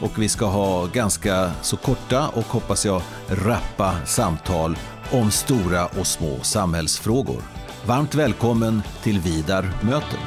och vi ska ha ganska så korta och hoppas jag rappa samtal om stora och små samhällsfrågor. Varmt välkommen till Vidar möter.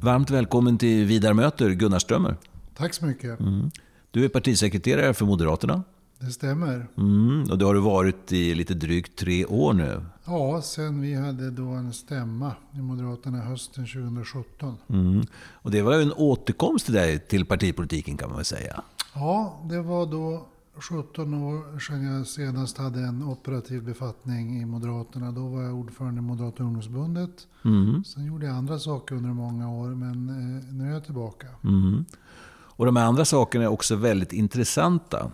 Varmt välkommen till Vidar möter, Gunnar Strömmer. Tack så mycket. Mm. Du är partisekreterare för Moderaterna. Det stämmer. Mm, och det har du varit i lite drygt tre år nu. Ja, sen vi hade då en stämma i Moderaterna hösten 2017. Mm. Och det var ju en återkomst till dig till partipolitiken kan man väl säga. Ja, det var då 17 år sedan jag senast hade en operativ befattning i Moderaterna. Då var jag ordförande i Moderata ungdomsförbundet. Mm. Sen gjorde jag andra saker under många år, men eh, nu är jag tillbaka. Mm. Och de här andra sakerna är också väldigt intressanta.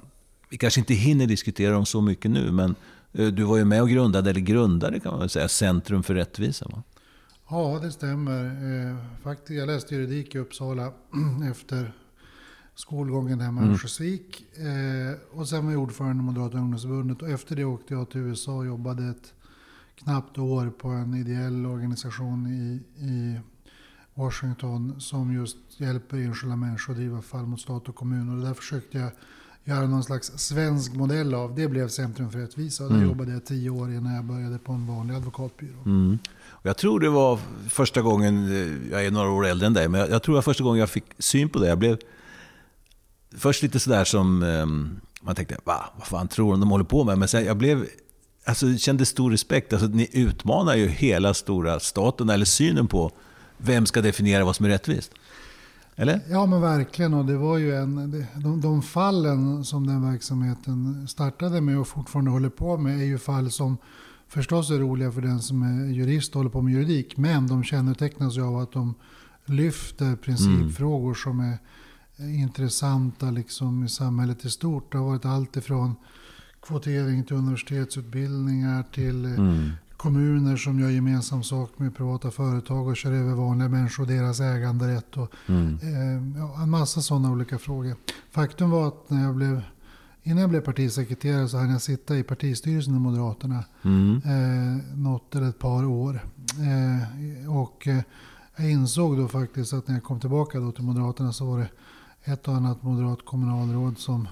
Vi kanske inte hinner diskutera dem så mycket nu, men eh, du var ju med och grundade, eller grundade kan man väl säga, Centrum för rättvisa va? Ja, det stämmer. Eh, faktiskt, jag läste juridik i Uppsala efter skolgången hemma i mm. Örnsköldsvik. Eh, och sen var jag ordförande i Moderata ungdomsförbundet. Och efter det åkte jag till USA och jobbade ett knappt år på en ideell organisation i, i Washington som just hjälper enskilda människor att driva fall mot stat och kommun. Och där försökte jag göra någon slags svensk modell av. Det blev Centrum för rättvisa. Och där mm. jobbade jag tio år innan jag började på en vanlig advokatbyrå. Mm. jag tror det var första gången, eh, jag är några år äldre än dig, men jag, tror det var första gången jag fick syn på det. Jag blev först lite sådär som, um, man tänkte, va, vad fan tror de de håller på med? Men sen jag blev, alltså kände stor respekt. Alltså ni utmanar ju hela stora staten, eller synen på vem ska definiera vad som är rättvist. Eller? Ja men verkligen. Och det var ju en, de, de fallen som den verksamheten startade med och fortfarande håller på med är ju fall som förstås är roliga för den som är jurist och håller på med juridik. Men de kännetecknas ju av att de lyfter principfrågor mm. som är intressanta liksom i samhället i stort. Det har varit allt ifrån kvotering till universitetsutbildningar till mm kommuner som gör gemensam sak med privata företag och kör över vanliga människor och deras äganderätt. Och, mm. eh, ja, en massa sådana olika frågor. Faktum var att när jag blev, innan jag blev partisekreterare så hann jag sitta i partistyrelsen i Moderaterna mm. eh, något eller ett par år. Eh, och eh, jag insåg då faktiskt att när jag kom tillbaka då till Moderaterna så var det ett och annat moderat kommunalråd som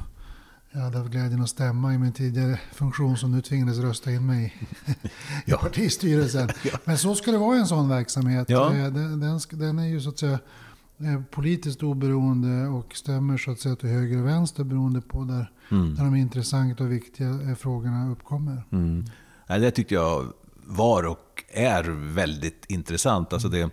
jag hade haft glädjen att stämma i min tidigare funktion som nu tvingades rösta in mig i ja. partistyrelsen. ja. Men så ska det vara i en sån verksamhet. Ja. Eh, den, den, den, är ju så att säga eh, politiskt oberoende och stämmer så att säga till höger och vänster beroende på där, mm. där de intressanta och viktiga eh, frågorna uppkommer. Mm. Det tyckte jag var och är väldigt intressant. Alltså det,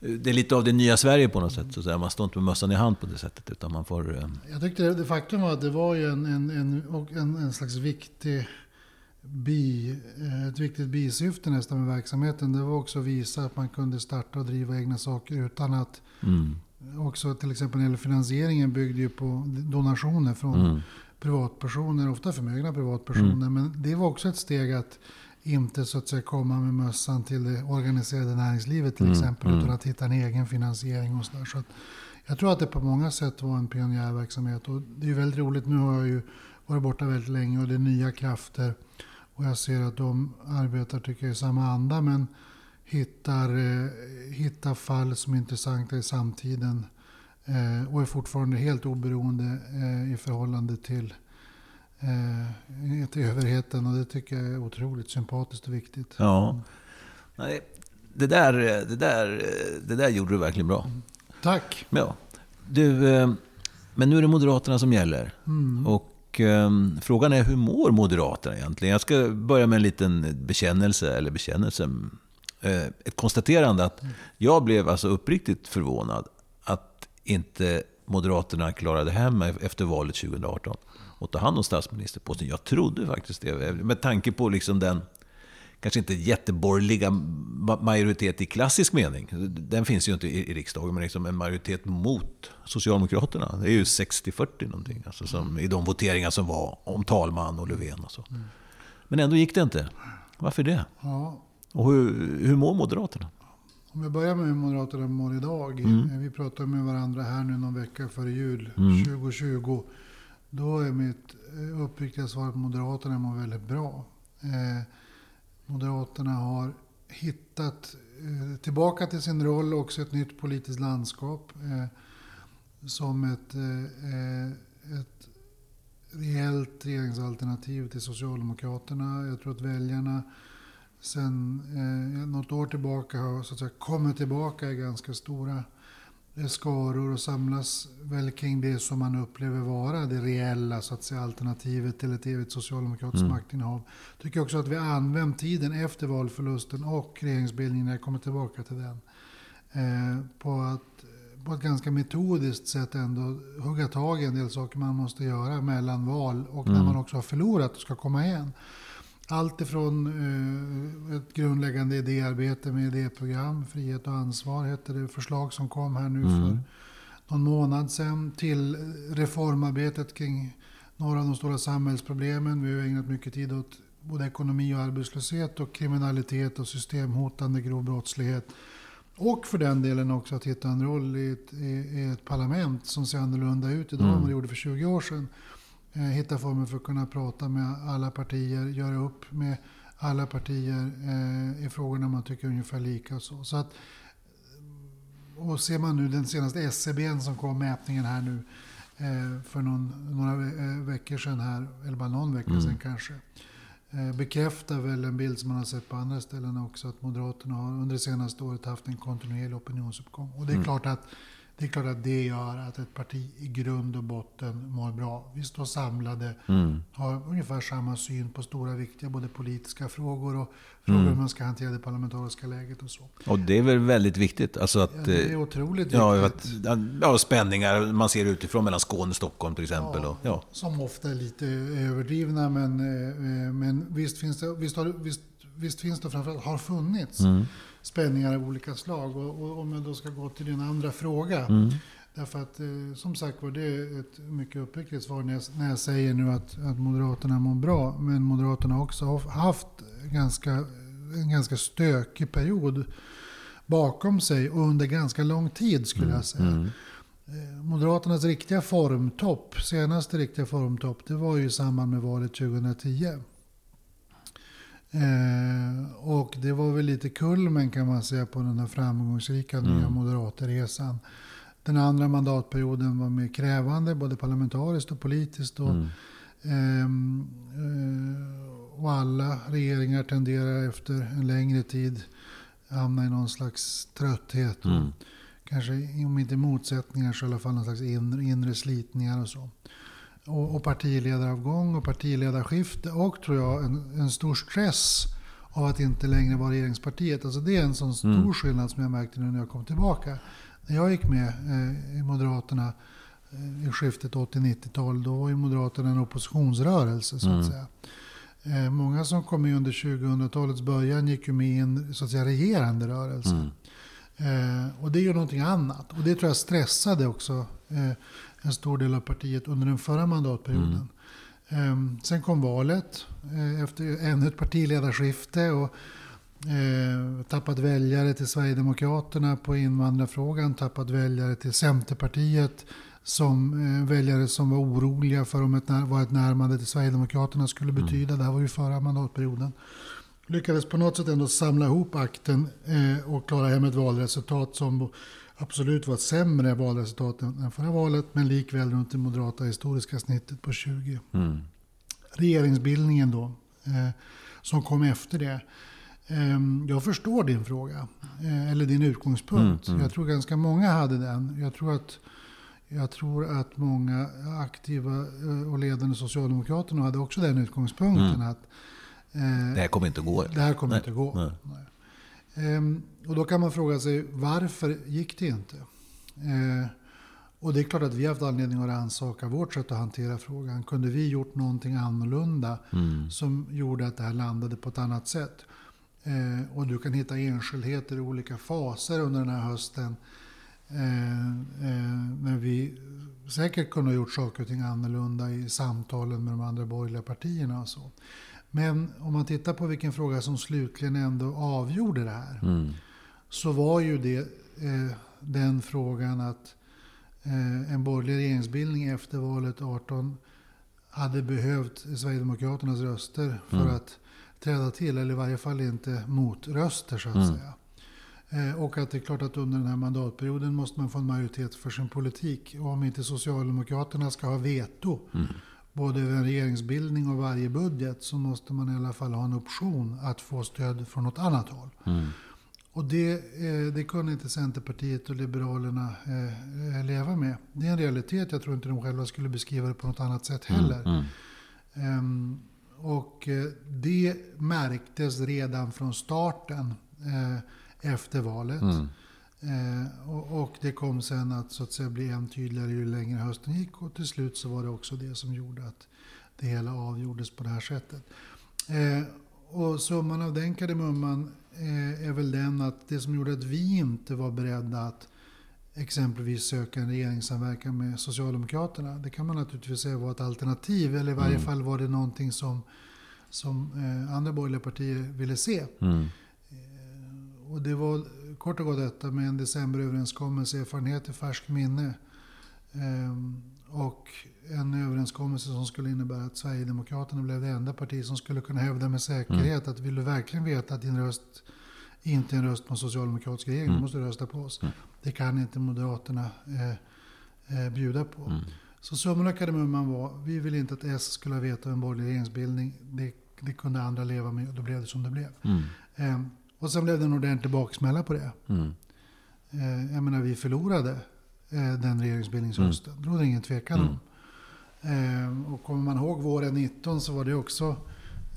det är lite av det nya Sverige på något sätt. Så att. Man står inte med mössan i hand på det sättet. Utan man får, eh... Jag tyckte det, det faktum var att det var ju en, en, en, en, slags viktig bi, eh, ett viktigt bisyfte nästan med verksamheten. Det var också att visa att man kunde starta och driva egna saker utan att mm. Också till exempel när finansieringen byggde ju på donationer från mm. privatpersoner, ofta förmögna privatpersoner. Mm. Men det var också ett steg att inte så att säga komma med mössan till det organiserade näringslivet till mm, exempel. Mm. Utan att hitta en egen finansiering och sådär. Så jag tror att det på många sätt var en pionjärverksamhet. Och det är väldigt roligt. Nu har jag ju varit borta väldigt länge och det är nya krafter. Och jag ser att de arbetar tycker jag, i samma anda. Men hittar, eh, hittar fall som är intressanta i samtiden. Eh, och är fortfarande helt oberoende eh, i förhållande till eh, till överheten och det tycker jag är otroligt sympatiskt och viktigt. Ja. Nej, det, där, det, där, det där gjorde du verkligen bra. Tack. Ja. Du, eh, men nu är det Moderaterna som gäller. Mm. Och eh, frågan är hur mår Moderaterna egentligen? Jag ska börja med en liten bekännelse, eller bekännelse. Eh, ett konstaterande att jag blev alltså uppriktigt förvånad att inte Moderaterna klarade hem efter valet 2018 och ta hand om statsministerposten. Jag trodde faktiskt det. Med tanke på liksom den kanske inte jätteborgerliga majoritet i klassisk mening. Den finns ju inte i, riksdagen, men liksom en majoritet mot Socialdemokraterna. Det är ju 60-40 någonting. Alltså som I de voteringar som var om talman och Löfven och så. Men ändå gick det inte. Varför det? Ja. Och hur, hur mår Moderaterna? Om vi börjar med hur Moderaterna mår idag. Mm. Vi pratade med varandra här nu någon vecka före jul mm. 2020. Då är mitt eh, uppriktiga svar att Moderaterna mår väldigt bra. Eh, Moderaterna har hittat eh, tillbaka till sin roll, också ett nytt politiskt landskap. Eh, som ett, eh, eh, ett reellt regeringsalternativ till Socialdemokraterna. Jag tror att väljarna sen eh, något år tillbaka har så att säga, kommit tillbaka i ganska stora skaror och samlas väl kring det som man upplever vara det reella så att säga, alternativet till ett evigt socialdemokratiskt mm. maktinnehav. Tycker också att vi använt tiden efter valförlusten och regeringsbildningen, när jag kommer tillbaka till den, eh, på, att, på ett ganska metodiskt sätt ändå hugga tag i en del saker man måste göra mellan val och mm. när man också har förlorat och ska komma igen. Allt ifrån eh, ett grundläggande idéarbete med idéprogram, frihet och ansvar hette det förslag som kom här nu mm. för någon månad sedan, till reformarbetet kring några av de stora samhällsproblemen. Vi har ägnat mycket tid åt både ekonomi och arbetslöshet och kriminalitet och systemhotande grov brottslighet. Och för den delen också att hitta en roll i ett, i, i ett parlament som ser annorlunda ut idag mm. än vad det gjorde för 20 år sedan. Eh, hitta former för att kunna prata med alla partier, göra upp med alla partier eh, i frågorna man tycker ungefär lika. Och, så. Så att, och ser man nu den senaste SCB som kom, mätningen här nu eh, för någon, några veckor sedan här, eller bara någon vecka mm. sedan kanske, bekräftar väl en bild som man har sett på andra ställen också, att Moderaterna har under det senaste året haft en kontinuerlig opinionsuppgång. Och det är mm. klart att det är klart att det gör att ett parti i grund och botten mår bra. Vi står samlade, mm. har ungefär samma syn på stora viktiga både politiska frågor och frågor mm. hur man ska hantera det parlamentariska läget och så. Och det är väl väldigt viktigt? Alltså att, ja, det är otroligt ja, viktigt. Att, ja, spänningar man ser utifrån mellan Skåne och Stockholm till exempel. Ja, och, ja. Som ofta är lite överdrivna, men, eh, men visst finns det, visst har, visst, visst finns det framförallt har funnits. Mm spänningar av olika slag. Och, och, om jag då ska gå till din andra fråga. Mm. Därför att eh, som sagt var det är ett mycket uppriktigt svar när jag, när jag säger nu att, att Moderaterna mår bra. Men Moderaterna har också haft ganska, en ganska stökig period bakom sig och under ganska lång tid skulle jag säga. Mm. Eh, Moderaternas riktiga formtopp, senaste riktiga formtopp, det var ju i samband med valet 2010. Eh, och det var väl lite kulmen kan man säga på den här framgångsrika mm. nya moderaterresan. Den andra mandatperioden var mer krävande både parlamentariskt och politiskt. Och, mm. Ehm, eh, och alla regeringar tenderar efter en längre tid hamna i någon slags trötthet. Mm. kanske om inte motsättningar så i alla fall någon slags inre, inre slitningar och så och, och partiledaravgång och partiledarskifte och tror jag en, en stor stress av att inte längre vara regeringspartiet. Alltså det är en sån stor mm. skillnad som jag märkte nu när jag kom tillbaka. När jag gick med eh, i Moderaterna eh, i skiftet 80-90-tal, då var ju Moderaterna en oppositionsrörelse så att mm. säga. Eh, många som kom med under 2000-talets början gick ju med i en så att säga, regerande rörelse. Mm. Eh, och det är ju någonting annat. Och det tror jag stressade också en stor del av partiet under den förra mandatperioden. Mm. Sen kom valet eh, efter ännu ett partiledarskifte och eh, tappat väljare till Sverigedemokraterna på invandrarfrågan, tappat väljare till Centerpartiet som eh, väljare som var oroliga för om ett, vad ett närmande till Sverigedemokraterna skulle mm. betyda. Mm. Det här var ju förra mandatperioden. Lyckades på något sätt ändå samla ihop akten eh, och klara hem ett valresultat som absolut var ett sämre valresultat än förra valet, men likväl runt det moderata historiska snittet på 20. Mm. Regeringsbildningen då, eh, som kom efter det. Eh, jag förstår din fråga, eh, eller din utgångspunkt. Mm, mm. Jag tror ganska många hade den. Jag tror att, jag tror att många aktiva eh, och ledande socialdemokrater hade också den utgångspunkten. Mm. att eh, Det här kommer inte att gå. Det här kommer Nej. inte att gå. Nej. Ehm, och då kan man fråga sig varför gick det inte? Ehm, och det är klart att vi har haft anledning att rannsaka vårt sätt att hantera frågan. Kunde vi gjort någonting annorlunda mm. som gjorde att det här landade på ett annat sätt? Eh, och du kan hitta enskildheter i olika faser under den här hösten. Eh, eh, men vi säkert kunde ha gjort saker och ting annorlunda i samtalen med de andra borgerliga partierna och så. Men om man tittar på vilken fråga som slutligen ändå avgjorde det här. Mm. Så var ju det eh, den frågan att eh, en borgerlig regeringsbildning efter valet 18 hade behövt Sverigedemokraternas röster för mm. att träda till, eller i varje fall inte motröster så att mm. säga. Eh, och att det är klart att under den här mandatperioden måste man få en majoritet för sin politik. Och om inte Socialdemokraterna ska ha veto, mm. Både över en regeringsbildning och varje budget, så måste man i alla fall ha en option att få stöd från något annat håll. Mm. Och det, eh, det kunde inte Centerpartiet och Liberalerna eh, leva med. Det är en realitet, jag tror inte de själva skulle beskriva det på något annat sätt mm, heller. Mm, mm. Och det märktes redan från starten eh, efter valet. Eh, och, och, det kom sen att, så att säga, bli än tydligare ju längre hösten gick. Och till slut så var det också det som gjorde att det hela avgjordes på det här sättet. Eh, och summan av den kardemumman eh, är väl den att det som gjorde att vi inte var beredda att exempelvis söka en regeringssamverkan med Socialdemokraterna. Det kan man naturligtvis säga var ett alternativ, eller i varje mm. fall var det någonting som, som eh, andra borgerliga partier ville se. Mm. Eh, och det var kort och gott detta med en decemberöverenskommelse, erfarenhet i färskt minne. Eh, och en överenskommelse som skulle innebära att Sverigedemokraterna blev det enda parti som skulle kunna hävda med säkerhet mm. att vill du verkligen veta att din röst inte är en röst på en socialdemokratisk regering, mm. du måste rösta på oss. Mm. Det kan inte Moderaterna eh, eh, bjuda på. Mm. Så summan av kardemumman var, vi vill inte att S skulle ha vetat en borgerlig regeringsbildning. Det, det, kunde andra leva med och då blev det som det blev. Mm. Eh, och sen blev det en ordentlig baksmälla på det. Mm. Eh, jag menar, vi förlorade eh, den regeringsbildningshösten. Mm. Det råder ingen tvekan om. Mm. Eh, och kommer man ihåg våren 19 så var det också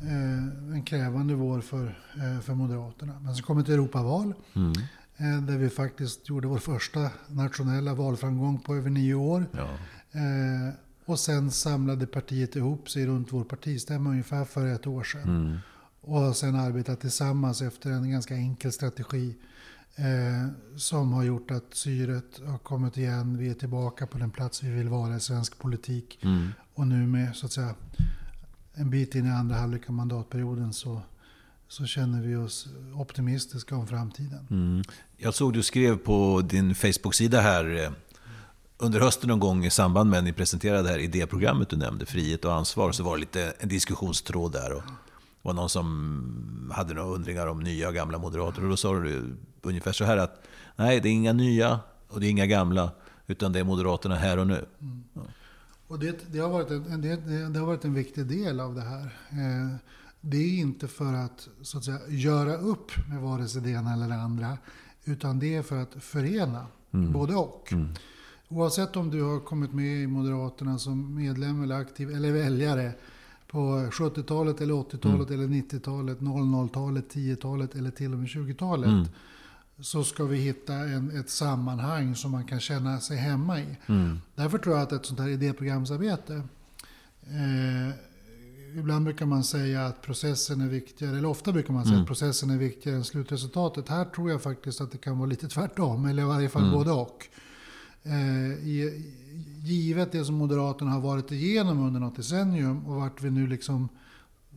eh, en krävande vår för, för Moderaterna. Men så kom ett Europaval. Mm. Där vi faktiskt gjorde vår första nationella valframgång på över nio år. Ja. Och sen samlade partiet ihop sig runt vår partistämma ungefär för ett år sedan. Och har sen arbetat tillsammans efter en ganska enkel strategi. Eh, som har gjort att syret har kommit igen. Vi är tillbaka på den plats vi vill vara i svensk politik. Mm. Och nu med så att säga en bit in i andra halvlek av mandatperioden så, så känner vi oss optimistiska om framtiden. Mm. Jag såg du skrev på din Facebook-sida här eh, under hösten någon gång i samband med att ni presenterade det här idéprogrammet du nämnde, Frihet och ansvar, så var det lite en diskussionstråd där. Och var någon som hade några undringar om nya och gamla moderater. Och då sa du ungefär så här att nej, det är inga nya och det är inga gamla, utan det är Moderaterna här och nu. Mm. Ja. Och det, det, har varit en, det, det, har varit en viktig del av det här. Eh, det är inte för att, så att säga, göra upp med vare sig det ena eller det andra. Utan det är för att förena, mm. både och. Mm. Oavsett om du har kommit med i Moderaterna som medlem eller aktiv eller väljare på 70-talet eller 80-talet mm. eller 90-talet, 00-talet, 10-talet eller till och med 20-talet. Mm så ska vi hitta en, ett sammanhang som man kan känna sig hemma i. Mm. Därför tror jag att ett sånt här idéprogramsarbete, eh, ibland brukar man säga att processen är viktigare, eller ofta brukar man säga mm. att processen är viktigare än slutresultatet. Här tror jag faktiskt att det kan vara lite tvärtom, eller i varje fall mm. både och. Eh, givet det som Moderaterna har varit igenom under något decennium och vart vi nu liksom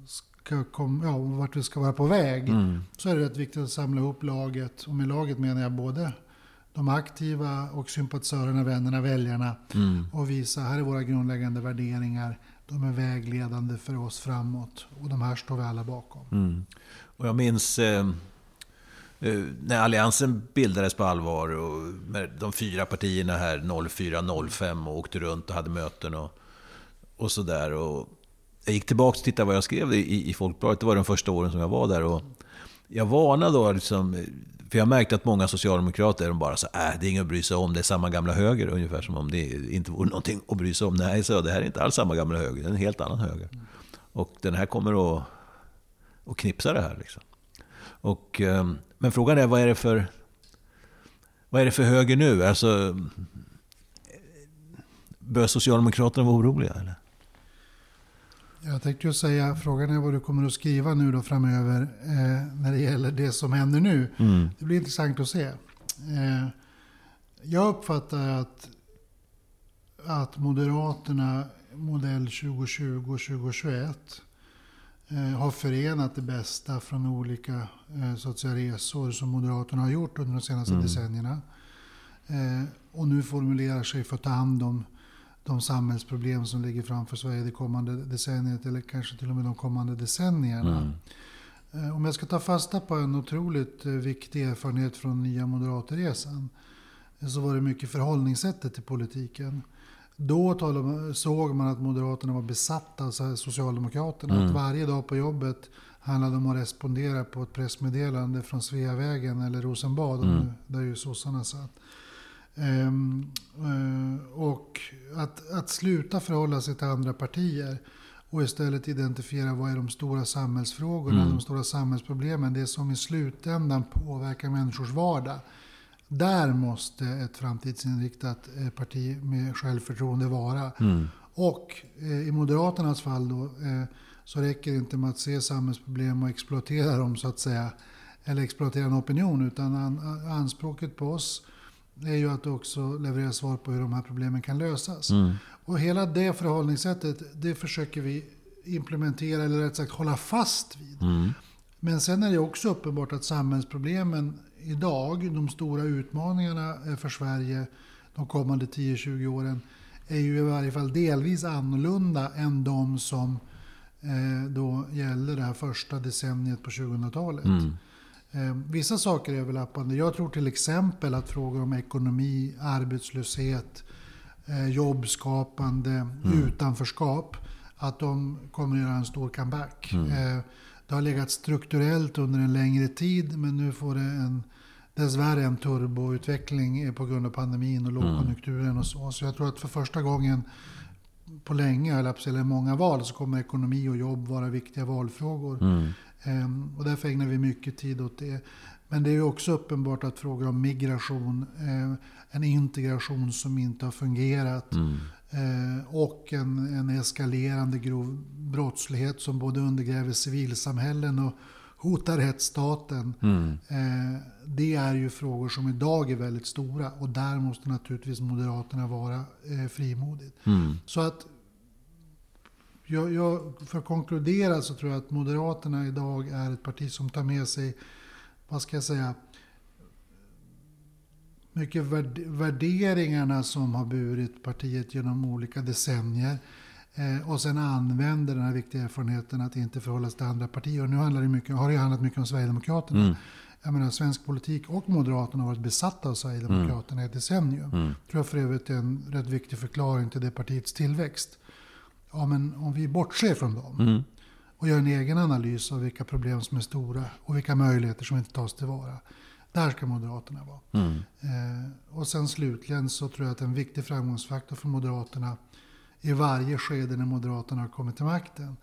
ska kom, ja, vart vi ska vara på väg. Mm. Så är det rätt viktigt att samla ihop laget. Och med laget menar jag både de aktiva och sympatisörerna, vännerna, väljarna. Mm. Och visa, här är våra grundläggande värderingar. De är vägledande för oss framåt. Och de här står vi alla bakom. Mm. Och jag minns eh, Eh, när Alliansen bildades på allvar. Och med de fyra partierna här 04-05 och åkte runt och hade möten och, och sådär jag gick tillbaka och tittade vad jag skrev i, i Folkbladet. Det var de första åren som jag var där. Och jag varnade då, liksom, för jag märkte att många socialdemokrater de bara sa äh, det är inget att bry sig om, det är samma gamla höger. Ungefär som om det inte vore någonting att bry sig om. Nej, så det här är inte alls samma gamla höger, det är en helt annan höger. Och den här kommer att, att knipsa det här. Liksom. Och, ehm, men frågan är, vad är det för, vad är det för höger nu? Alltså, bör Socialdemokraterna vara oroliga? Eller? Jag tänkte ju säga, frågan är vad du kommer att skriva nu då framöver eh, när det gäller det som händer nu. Mm. Det blir intressant att se. Eh, jag uppfattar att, att Moderaterna modell 2020-2021 eh, har förenat det bästa från olika eh, så att säga, resor som Moderaterna har gjort under de senaste mm. decennierna. Eh, och nu formulerar sig för att ta hand om de samhällsproblem som ligger framför Sverige det kommande decenniet eller kanske till och med de kommande decennierna. Mm. Om jag ska ta fasta på en otroligt viktig erfarenhet från nya moderatresan så var det mycket förhållningssättet till politiken. Då talade, såg man att Moderaterna var besatta av Socialdemokraterna. Mm. Att varje dag på jobbet handlade om att respondera på ett pressmeddelande från Sveavägen eller Rosenbad, mm. där ju sossarna satt. Ehm, eh, och att, att sluta förhålla sig till andra partier och istället identifiera vad är de stora samhällsfrågorna, mm. de stora samhällsproblemen, det som i slutändan påverkar människors vardag. Där måste ett framtidsinriktat eh, parti med självförtroende vara. Mm. Och eh, i Moderaternas fall då, eh, så räcker det inte med att se samhällsproblem och exploatera dem så att säga. Eller exploatera en opinion. Utan anspråket på oss är ju att också leverera svar på hur de här problemen kan lösas. Mm. Och hela det förhållningssättet det försöker vi implementera, eller rätt sagt hålla fast vid. Mm. Men sen är det också uppenbart att samhällsproblemen idag, de stora utmaningarna eh, för Sverige de kommande 10-20 åren, är ju i varje fall delvis annorlunda än de som eh, då gäller det här första decenniet på 2000-talet. Mm. Eh, vissa saker är överlappande. Jag tror till exempel att frågor om ekonomi, arbetslöshet, jobbskapande, mm. utanförskap, att de kommer att göra en stor comeback. Mm. Det har legat strukturellt under en längre tid men nu får det en, dessvärre en turboutveckling på grund av pandemin och lågkonjunkturen och så. Så jag tror att för första gången på länge, eller många val, så kommer ekonomi och jobb vara viktiga valfrågor. Mm. Ehm, och därför ägnar vi mycket tid åt det. Men det är också uppenbart att frågor om migration, eh, en integration som inte har fungerat mm. Eh, och en, en eskalerande grov brottslighet som både undergräver civilsamhällen och hotar rättsstaten. Mm. Eh, det är ju frågor som idag är väldigt stora och där måste naturligtvis Moderaterna vara eh, frimodigt. Mm. Så att jag, jag, för att konkludera så tror jag att Moderaterna idag är ett parti som tar med sig, vad ska jag säga, mycket värderingarna som har burit partiet genom olika decennier. Eh, och sen använder den här viktiga erfarenheten att inte förhålla sig till andra partier. Och nu handlar det mycket, har det handlat mycket om Sverigedemokraterna. Mm. Jag menar, svensk politik och Moderaterna har varit besatta av Sverigedemokraterna mm. i ett decennium. Mm. tror jag för övrigt är en rätt viktig förklaring till det partiets tillväxt. Ja, men om vi bortser från dem mm. och gör en egen analys av vilka problem som är stora och vilka möjligheter som inte tas tillvara. Där ska Moderaterna vara. Mm. Eh, och sen slutligen så tror jag att en viktig framgångsfaktor för Moderaterna i varje skede när Moderaterna har kommit till makten.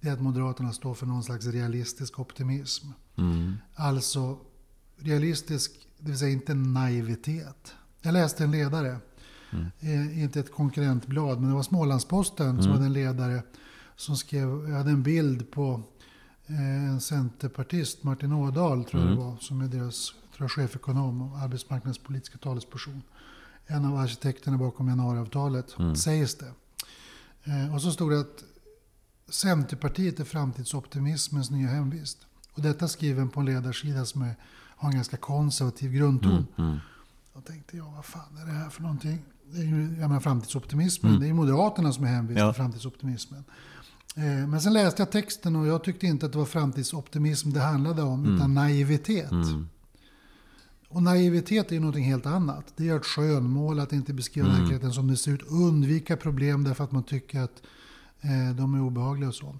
Det är att Moderaterna står för någon slags realistisk optimism. Mm. Alltså realistisk, det vill säga inte naivitet. Jag läste en ledare, mm. eh, inte ett konkurrentblad, men det var Smålandsposten mm. som hade en ledare som skrev, hade en bild på eh, en centerpartist, Martin Ådahl tror jag det mm. var, som är deras jag, chefekonom och arbetsmarknadspolitiska talesperson. En av arkitekterna bakom januariavtalet, mm. sägs det. Eh, och så stod det att Centerpartiet är framtidsoptimismens nya hemvist. Och detta skriven på en ledarsida som är, har en ganska konservativ grundton. Mm, mm. Då tänkte jag, vad fan är det här för någonting? Det är ju, jag menar, framtidsoptimismen, mm. det är Moderaterna som är hemvist ja. för framtidsoptimismen. Eh, men sen läste jag texten och jag tyckte inte att det var framtidsoptimism det handlade om, mm. utan naivitet. Mm. Och naivitet är ju någonting helt annat. Det är att skönmåla, att inte beskriva mm. verkligheten som det ser ut. Undvika problem därför att man tycker att eh, de är obehagliga och så.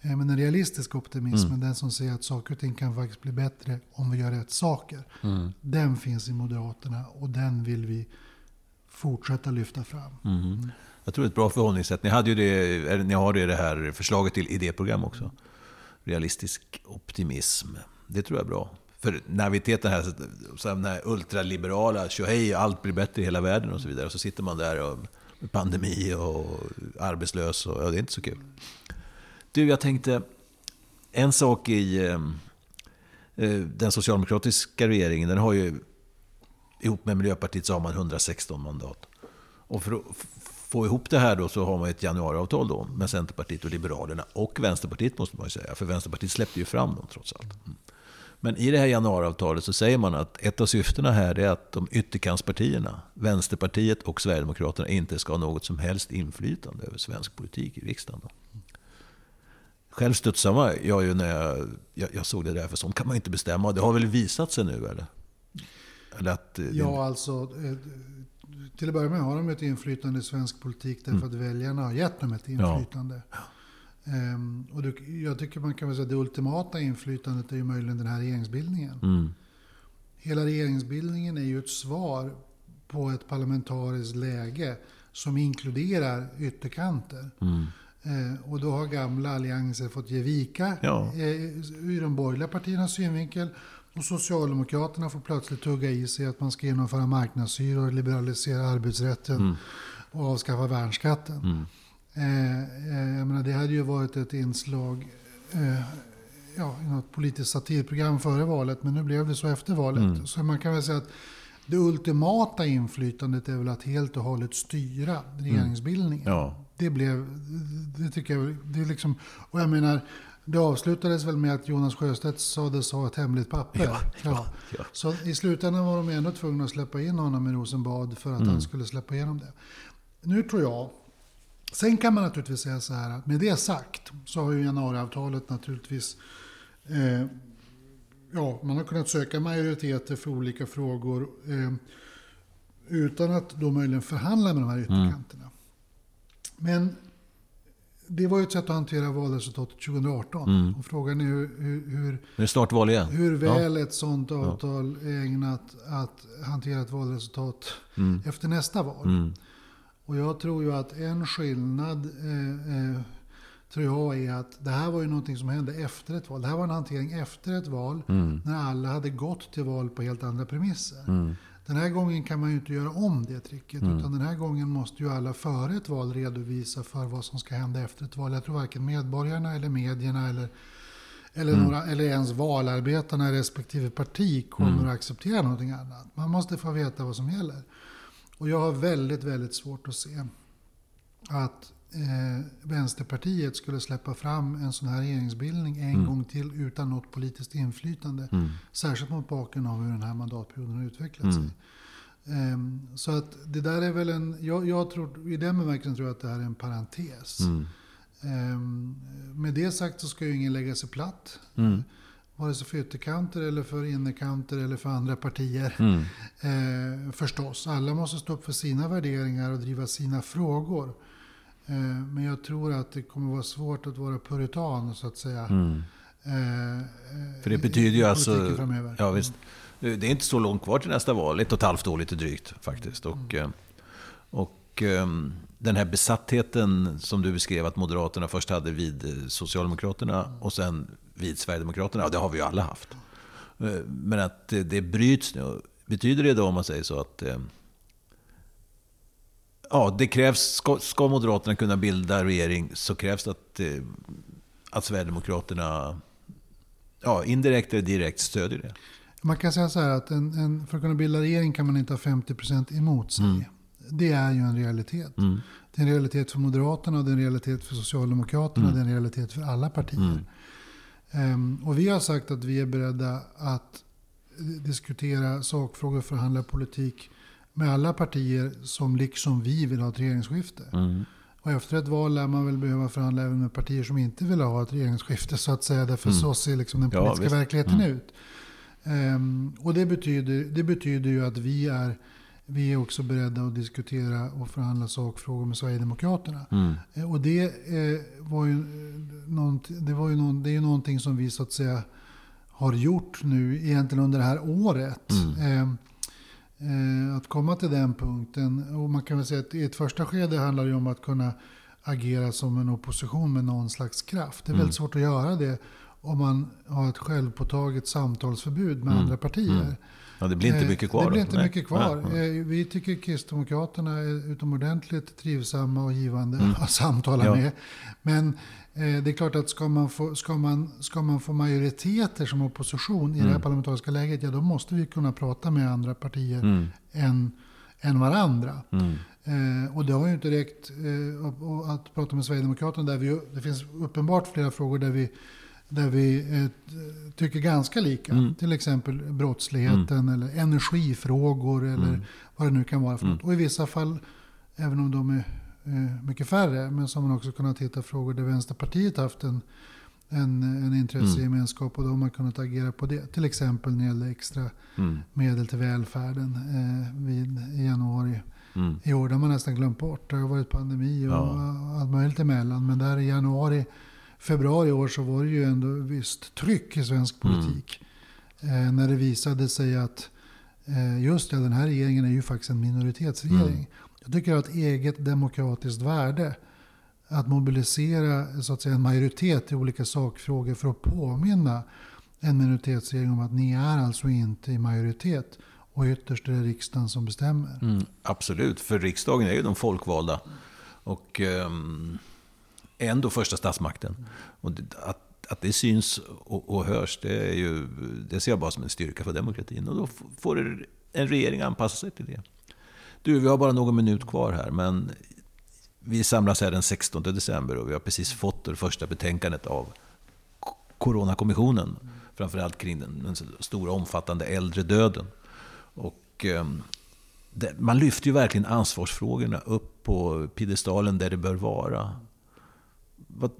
Eh, men den realistiska optimismen, mm. den som säger att saker och ting kan faktiskt bli bättre om vi gör rätt saker. Mm. Den finns i Moderaterna och den vill vi fortsätta lyfta fram. Mm. Jag tror det är ett bra förhållningssätt. Ni, hade ju det, ni har det, det här förslaget till idéprogram också. Realistisk optimism. Det tror jag är bra. För naiviteten här, så den här ultraliberala, tjohej, allt blir bättre i hela världen och så vidare. Och så sitter man där och, med pandemi och arbetslös och ja, det är inte så kul. Du, jag tänkte, en sak i eh, eh, den socialdemokratiska regeringen, den har ju ihop med Miljöpartiet så har man 116 mandat. Och för att få ihop det här då så har man ett januariavtal då med Centerpartiet och Liberalerna och Vänsterpartiet måste man ju säga. För Vänsterpartiet släppte ju fram dem trots allt. Mm. Men i det här januariavtalet så säger man att ett av syftena här är att de ytterkantspartierna, Vänsterpartiet och Sverigedemokraterna, inte ska ha något som helst inflytande över svensk politik i riksdagen. Då. Själv studsade jag ju när jag, jag, jag, såg det där, för sånt kan man inte bestämma. Det har väl visat sig nu eller? eller att, ja, alltså eh, till att börja med har de ett inflytande i svensk politik därför mm. att väljarna har gett dem ett inflytande. Ja. Um, och det, jag tycker man kan säga att det ultimata inflytandet är ju möjligen den här regeringsbildningen. Mm. Hela regeringsbildningen är ju ett svar på ett parlamentariskt läge som inkluderar ytterkanter. Mm. Eh, och då har gamla allianser fått ge vika ja. eh, ur de borgerliga partiernas synvinkel. Och Socialdemokraterna får plötsligt tugga i sig att man ska genomföra marknadshyror, liberalisera arbetsrätten mm. och avskaffa värnskatten. Eh, eh, jag menar, det hade ju varit ett inslag eh, ja, i något politiskt satirprogram före valet, men nu blev det så efter valet. Mm. Så man kan väl säga att det ultimata inflytandet är väl att helt och hållet styra regeringsbildningen. Mm. Ja. Det blev, det tycker jag, det är liksom, och jag menar, det avslutades väl med att Jonas Sjöstedt sades ha ett hemligt papper. Ja, ja, ja. Så i slutändan var de ändå tvungna att släppa in honom i Rosenbad för att mm. han skulle släppa igenom det. Nu tror jag, sen kan man naturligtvis säga så här att med det sagt så har ju januariavtalet naturligtvis eh, ja, man har kunnat söka majoriteter för olika frågor eh, utan att då möjligen förhandla med de här mm. ytterkanterna. Mm. Men det var ju ett sätt att hantera valresultatet 2018. Mm. Och frågan är hur, hur, hur, snart val igen. hur väl ja. ett sånt avtal ja. är ägnat att hantera ett valresultat mm. efter nästa val. Och jag tror ju att en skillnad eh, eh, tror jag är att det här var ju någonting som hände efter ett val. Det här var en hantering efter ett val mm. när alla hade gått till val på helt andra premisser. Mm. Den här gången kan man ju inte göra om det tricket. Mm. Utan den här gången måste ju alla före ett val redovisa för vad som ska hända efter ett val. Jag tror varken medborgarna eller medierna eller, eller, mm. några, eller ens valarbetarna i respektive parti kommer mm. att acceptera någonting annat. Man måste få veta vad som gäller. Och jag har väldigt, väldigt svårt att se att eh, Vänsterpartiet skulle släppa fram en sån här regeringsbildning en mm. gång till utan något politiskt inflytande. Mm. Särskilt mot bakgrund av hur den här mandatperioden har utvecklat sig. Um, så att det där är väl en, jag, jag, tror, i den bemärkelsen tror jag att det här är en parentes. Um, med det sagt så ska ju ingen lägga sig platt. Mm. Vare sig för ytterkanter eller för innerkanter eller för andra partier. Mm. Eh, förstås, alla måste stå upp för sina värderingar och driva sina frågor. Eh, men jag tror att det kommer vara svårt att vara puritan så att säga. Mm. Eh, För det betyder ju alltså... Framöver. Ja, visst. Det är inte så långt kvar till nästa val. Ett och ett halvt år lite drygt faktiskt. Och, mm. och ehm, den här besattheten som du beskrev att Moderaterna först hade vid Socialdemokraterna och sen vid Sverigedemokraterna. Ja, det har vi ju alla haft. Men att det bryts nu. Betyder det då om man säger så att ja, det krävs, ska, ska Moderaterna kunna bilda regering så krävs det att, eh, att Sverigedemokraterna ja, indirekt eller direkt stödjer det. Man kan säga så här att en, en, för att kunna bilda regering kan man inte ha 50% emot sig. Mm. Det är ju en realitet. Mm. Det är en realitet för Moderaterna, det är en realitet för Socialdemokraterna, mm. det är en realitet för alla partier. Um, och vi har sagt att vi är beredda att diskutera sakfrågor, förhandla politik med alla partier som liksom vi vill ha ett regeringsskifte. Mm. Och efter ett val lär man väl behöva förhandla även med partier som inte vill ha ett regeringsskifte så att säga. Därför mm. så ser liksom den politiska ja, verkligheten mm. ut. Um, och det betyder, det betyder ju att vi är, vi är också beredda att diskutera och förhandla sakfrågor med Sverigedemokraterna. Mm. Uh, och det, uh, var ju det, var ju någon, det är ju någonting som vi så att säga har gjort nu egentligen under det här året. Um, Eh, att komma till den punkten. Och man kan väl säga att i ett första skede handlar det om att kunna agera som en opposition med någon slags kraft. Det är väldigt mm. svårt att göra det om man har ett självpåtaget samtalsförbud med mm. andra partier. Ja, det blir inte mycket kvar. Det blir inte mycket kvar. Nej. Vi tycker Kristdemokraterna är utomordentligt trivsamma och givande mm. att samtala ja. med. Men Eh, det är klart att ska man, få, ska, man, ska man få majoriteter som opposition i mm. det här mm. parlamentariska läget, ja då måste vi kunna prata med andra partier mm. än, än varandra. Mm. Eh, och det har ju inte räckt eh, att prata med Sverigedemokraterna. Där vi, det finns uppenbart flera frågor där vi, där vi eh, tycker ganska lika. Mm. Till exempel brottsligheten mm. eller energifrågor eller vad det nu kan vara för något. Och i vissa fall, även om de är Eh, mycket färre. Men som man också kunnat hitta frågor där Vänsterpartiet haft en, en, en intressegemenskap och då har man kunnat agera på det. Till exempel när det gäller extra mm. medel till välfärden eh, vid, i januari. Mm. I år har man nästan glömt bort. Det har varit pandemi och ja. allt möjligt emellan. Men där i januari, februari i år så var det ju ändå visst tryck i svensk mm. politik. Mm. Eh, när det visade sig att eh, just det, den här regeringen är ju faktiskt en minoritetsregering. Mm. Jag tycker att eget demokratiskt värde att mobilisera så att säga, en majoritet i olika sakfrågor för att påminna en minoritetsregering om att ni är alltså inte i majoritet. Och ytterst är det riksdagen som bestämmer. Mm, absolut, för riksdagen är ju de folkvalda. Och um, ändå första statsmakten. Och att, att det syns och, och hörs, det, är ju, det ser jag bara som en styrka för demokratin. Och då får en regering anpassa sig till det. Du, vi har bara någon minut kvar här, men vi samlas här den 16 december och vi har precis fått det första betänkandet av Coronakommissionen. Framförallt kring den, den stora omfattande äldredöden. Och, eh, det, man lyfter ju verkligen ansvarsfrågorna upp på piedestalen där det bör vara. Vad,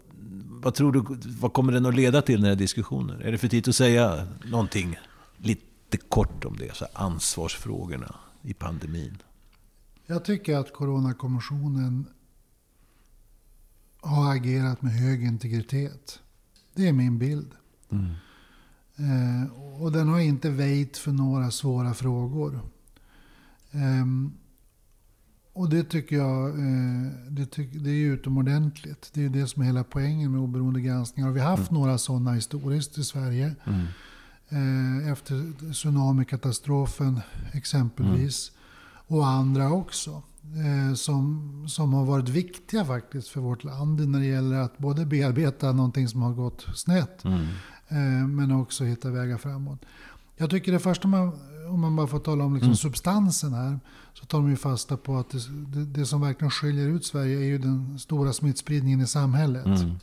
vad tror du, vad kommer den att leda till, den här diskussionen? Är det för tidigt att säga någonting lite kort om det? Så ansvarsfrågorna i pandemin. Jag tycker att Coronakommissionen har agerat med hög integritet. Det är min bild. Mm. Eh, och den har inte väjt för några svåra frågor. Eh, och det tycker jag eh, det, tyck, det är utomordentligt. Det är det som är hela poängen med oberoende granskningar. Och vi har haft mm. några sådana historiskt i Sverige. Mm. Eh, efter tsunamikatastrofen exempelvis. Mm och andra också. Eh, som, som har varit viktiga faktiskt för vårt land när det gäller att både bearbeta någonting som har gått snett mm. men också hitta vägar framåt. Jag tycker det första man, om man bara får tala om liksom mm. substansen här, så tar de ju fasta på att det, det, det, som verkligen skiljer ut Sverige är ju den stora smittspridningen i samhället. Mm.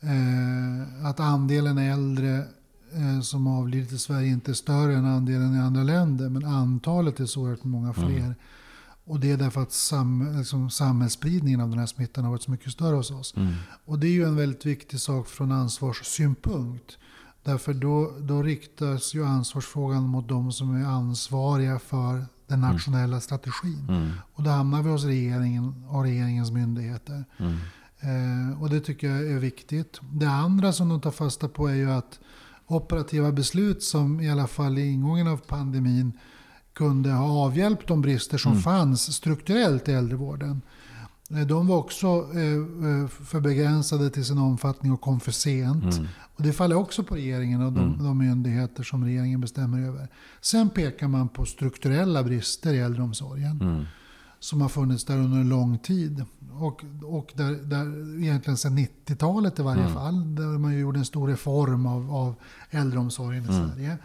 Eh, att andelen äldre Eh, som avlidit i Sverige inte är större än andelen i andra länder. Men antalet är så oerhört många fler. Mm. Och det är därför att sam, liksom, samhällsspridningen av den här smittan har varit så mycket större hos oss. Mm. Och det är ju en väldigt viktig sak från ansvarssynpunkt. Därför då, då riktas ju ansvarsfrågan mot de som är ansvariga för den mm. nationella mm. strategin. Mm. Och då hamnar vi hos regeringen och regeringens myndigheter. Mm. Eh, och det tycker jag är viktigt. Det andra som de tar fasta på är ju att operativa beslut som i alla fall i ingången av pandemin kunde ha avhjälpt de brister som mm. fanns strukturellt i äldrevården. De var också eh, eh, för begränsade till sin omfattning och kom för sent. Mm. Och det faller också på regeringen och de, mm. de myndigheter som regeringen bestämmer över. Sen pekar man på strukturella brister i äldreomsorgen. Mm som har funnits där under en lång tid. Och, och där, där egentligen sedan 90-talet i varje mm. fall, där man gjorde en stor reform av, av äldreomsorgen i mm. Sverige.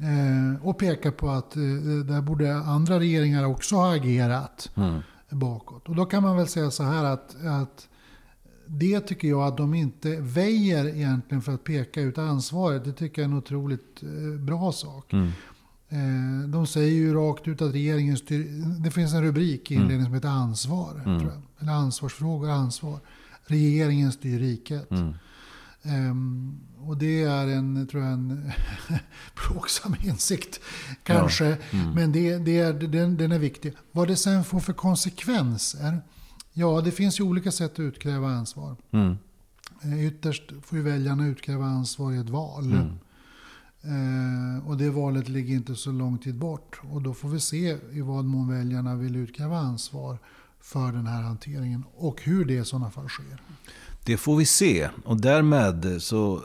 Eh, och pekar på att eh, där borde andra regeringar också ha agerat mm. Bakåt. Och då kan man väl säga så här att, att det tycker jag att de inte väjer egentligen för att peka ut ansvaret. Det tycker jag är en otroligt eh, bra sak. Mm. Eh, de säger ju rakt ut att regeringen styr... Det finns en rubrik i mm. inledningen som heter ansvar. Mm. Eller ansvarsfrågor, ansvar. Regeringen styr riket. Mm. Um, och det är en, tror jag, en plågsam insikt kanske. Ja. Mm. Men det, det är, den, den är viktig. Vad det sen får för konsekvenser? Ja, det finns ju olika sätt att utkräva ansvar. Mm. Eh, ytterst får ju väljarna utkräva ansvar i ett val. Mm. Eh, och det valet ligger inte så lång tid bort. Och då får vi se i vad mån väljarna vill utkräva ansvar för den här hanteringen och hur det i sådana fall sker. Det får vi se. Och därmed så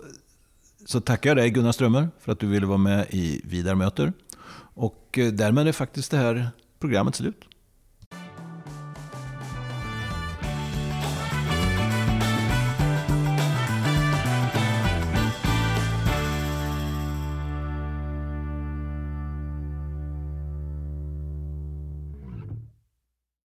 så tackar jag dig Gunnar Strömmer för att du ville vara med i Vidar möter. Och eh, därmed är faktiskt det här programmet slut.